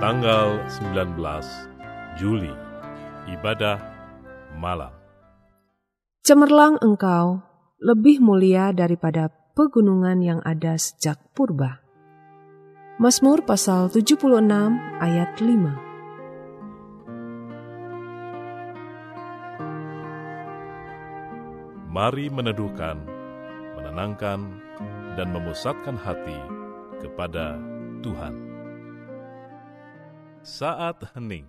tanggal 19 Juli, ibadah malam. Cemerlang engkau lebih mulia daripada pegunungan yang ada sejak purba. Mazmur pasal 76 ayat 5 Mari meneduhkan, menenangkan, dan memusatkan hati kepada Tuhan. Saat hening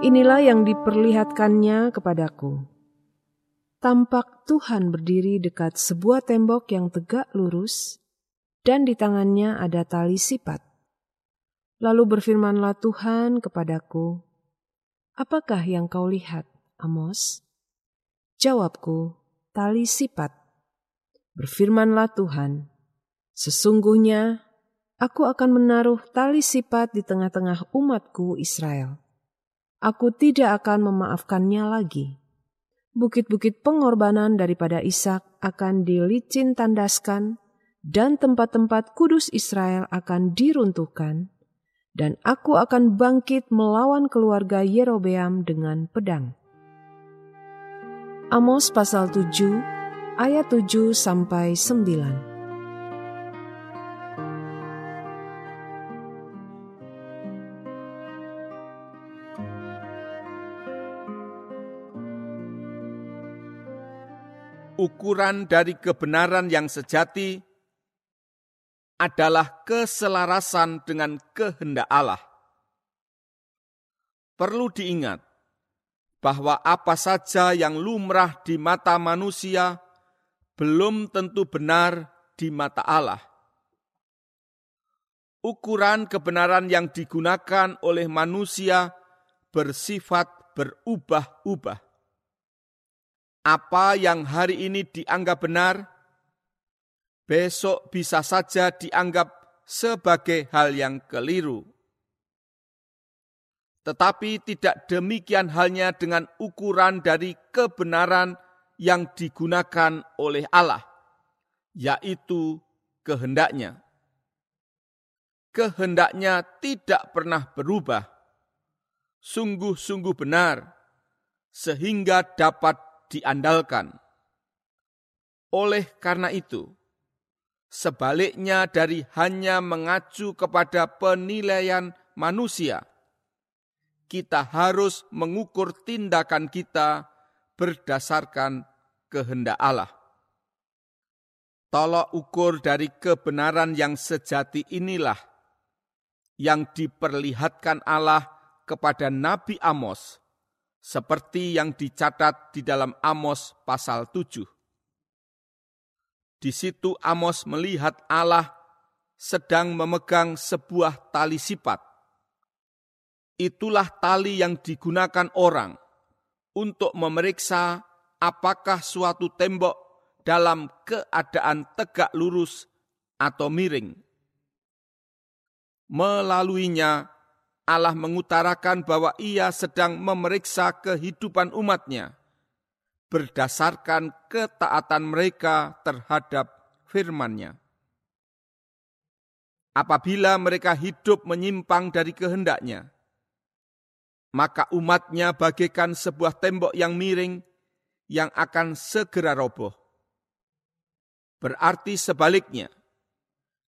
Inilah yang diperlihatkannya kepadaku. Tampak Tuhan berdiri dekat sebuah tembok yang tegak lurus, dan di tangannya ada tali sipat. Lalu berfirmanlah Tuhan kepadaku, Apakah yang kau lihat, Amos? Jawabku, tali sipat. Berfirmanlah Tuhan, Sesungguhnya aku akan menaruh tali sipat di tengah-tengah umatku Israel aku tidak akan memaafkannya lagi. Bukit-bukit pengorbanan daripada Ishak akan dilicin tandaskan, dan tempat-tempat kudus Israel akan diruntuhkan, dan aku akan bangkit melawan keluarga Yerobeam dengan pedang. Amos pasal 7 ayat 7 sampai 9. Ukuran dari kebenaran yang sejati adalah keselarasan dengan kehendak Allah. Perlu diingat bahwa apa saja yang lumrah di mata manusia belum tentu benar di mata Allah. Ukuran kebenaran yang digunakan oleh manusia bersifat berubah-ubah apa yang hari ini dianggap benar, besok bisa saja dianggap sebagai hal yang keliru. Tetapi tidak demikian halnya dengan ukuran dari kebenaran yang digunakan oleh Allah, yaitu kehendaknya. Kehendaknya tidak pernah berubah, sungguh-sungguh benar, sehingga dapat diandalkan. Oleh karena itu, sebaliknya dari hanya mengacu kepada penilaian manusia, kita harus mengukur tindakan kita berdasarkan kehendak Allah. Tolok ukur dari kebenaran yang sejati inilah yang diperlihatkan Allah kepada Nabi Amos seperti yang dicatat di dalam Amos pasal 7. Di situ Amos melihat Allah sedang memegang sebuah tali sifat. Itulah tali yang digunakan orang untuk memeriksa apakah suatu tembok dalam keadaan tegak lurus atau miring. Melaluinya, Allah mengutarakan bahwa ia sedang memeriksa kehidupan umatnya berdasarkan ketaatan mereka terhadap firman-Nya. Apabila mereka hidup menyimpang dari kehendaknya, maka umatnya bagaikan sebuah tembok yang miring yang akan segera roboh. Berarti sebaliknya,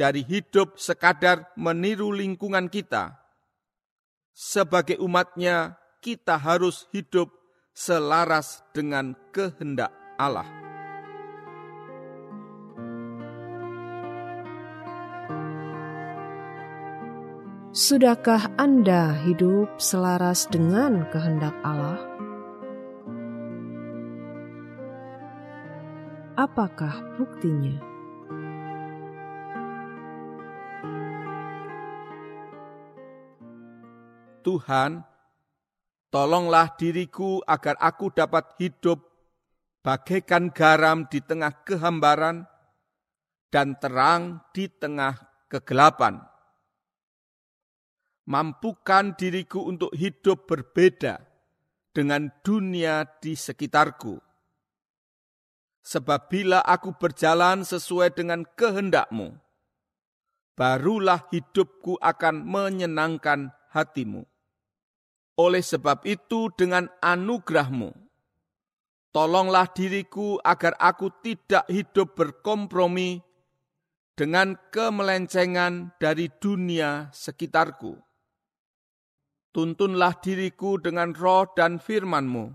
dari hidup sekadar meniru lingkungan kita. Sebagai umatnya, kita harus hidup selaras dengan kehendak Allah. Sudahkah Anda hidup selaras dengan kehendak Allah? Apakah buktinya? Tuhan, tolonglah diriku agar aku dapat hidup bagaikan garam di tengah kehambaran dan terang di tengah kegelapan. Mampukan diriku untuk hidup berbeda dengan dunia di sekitarku. Sebab bila aku berjalan sesuai dengan kehendakmu, barulah hidupku akan menyenangkan hatimu. Oleh sebab itu dengan anugerahmu, tolonglah diriku agar aku tidak hidup berkompromi dengan kemelencengan dari dunia sekitarku. Tuntunlah diriku dengan roh dan firmanmu,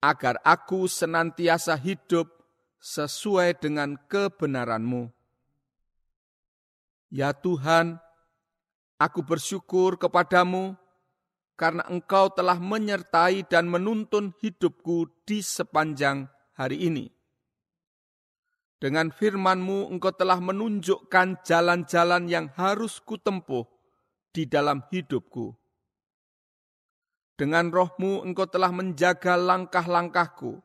agar aku senantiasa hidup sesuai dengan kebenaranmu. Ya Tuhan, aku bersyukur kepadamu karena engkau telah menyertai dan menuntun hidupku di sepanjang hari ini. Dengan firmanmu engkau telah menunjukkan jalan-jalan yang harus kutempuh di dalam hidupku. Dengan rohmu engkau telah menjaga langkah-langkahku,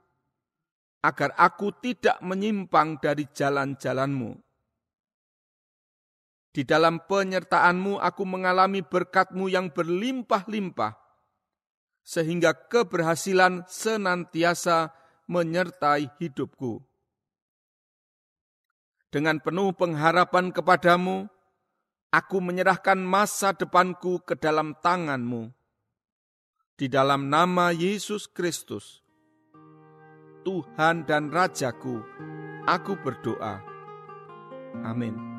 agar aku tidak menyimpang dari jalan-jalanmu. Di dalam penyertaanmu aku mengalami berkatmu yang berlimpah-limpah, sehingga keberhasilan senantiasa menyertai hidupku. Dengan penuh pengharapan kepadamu, aku menyerahkan masa depanku ke dalam tanganmu. Di dalam nama Yesus Kristus, Tuhan dan Rajaku, aku berdoa. Amin.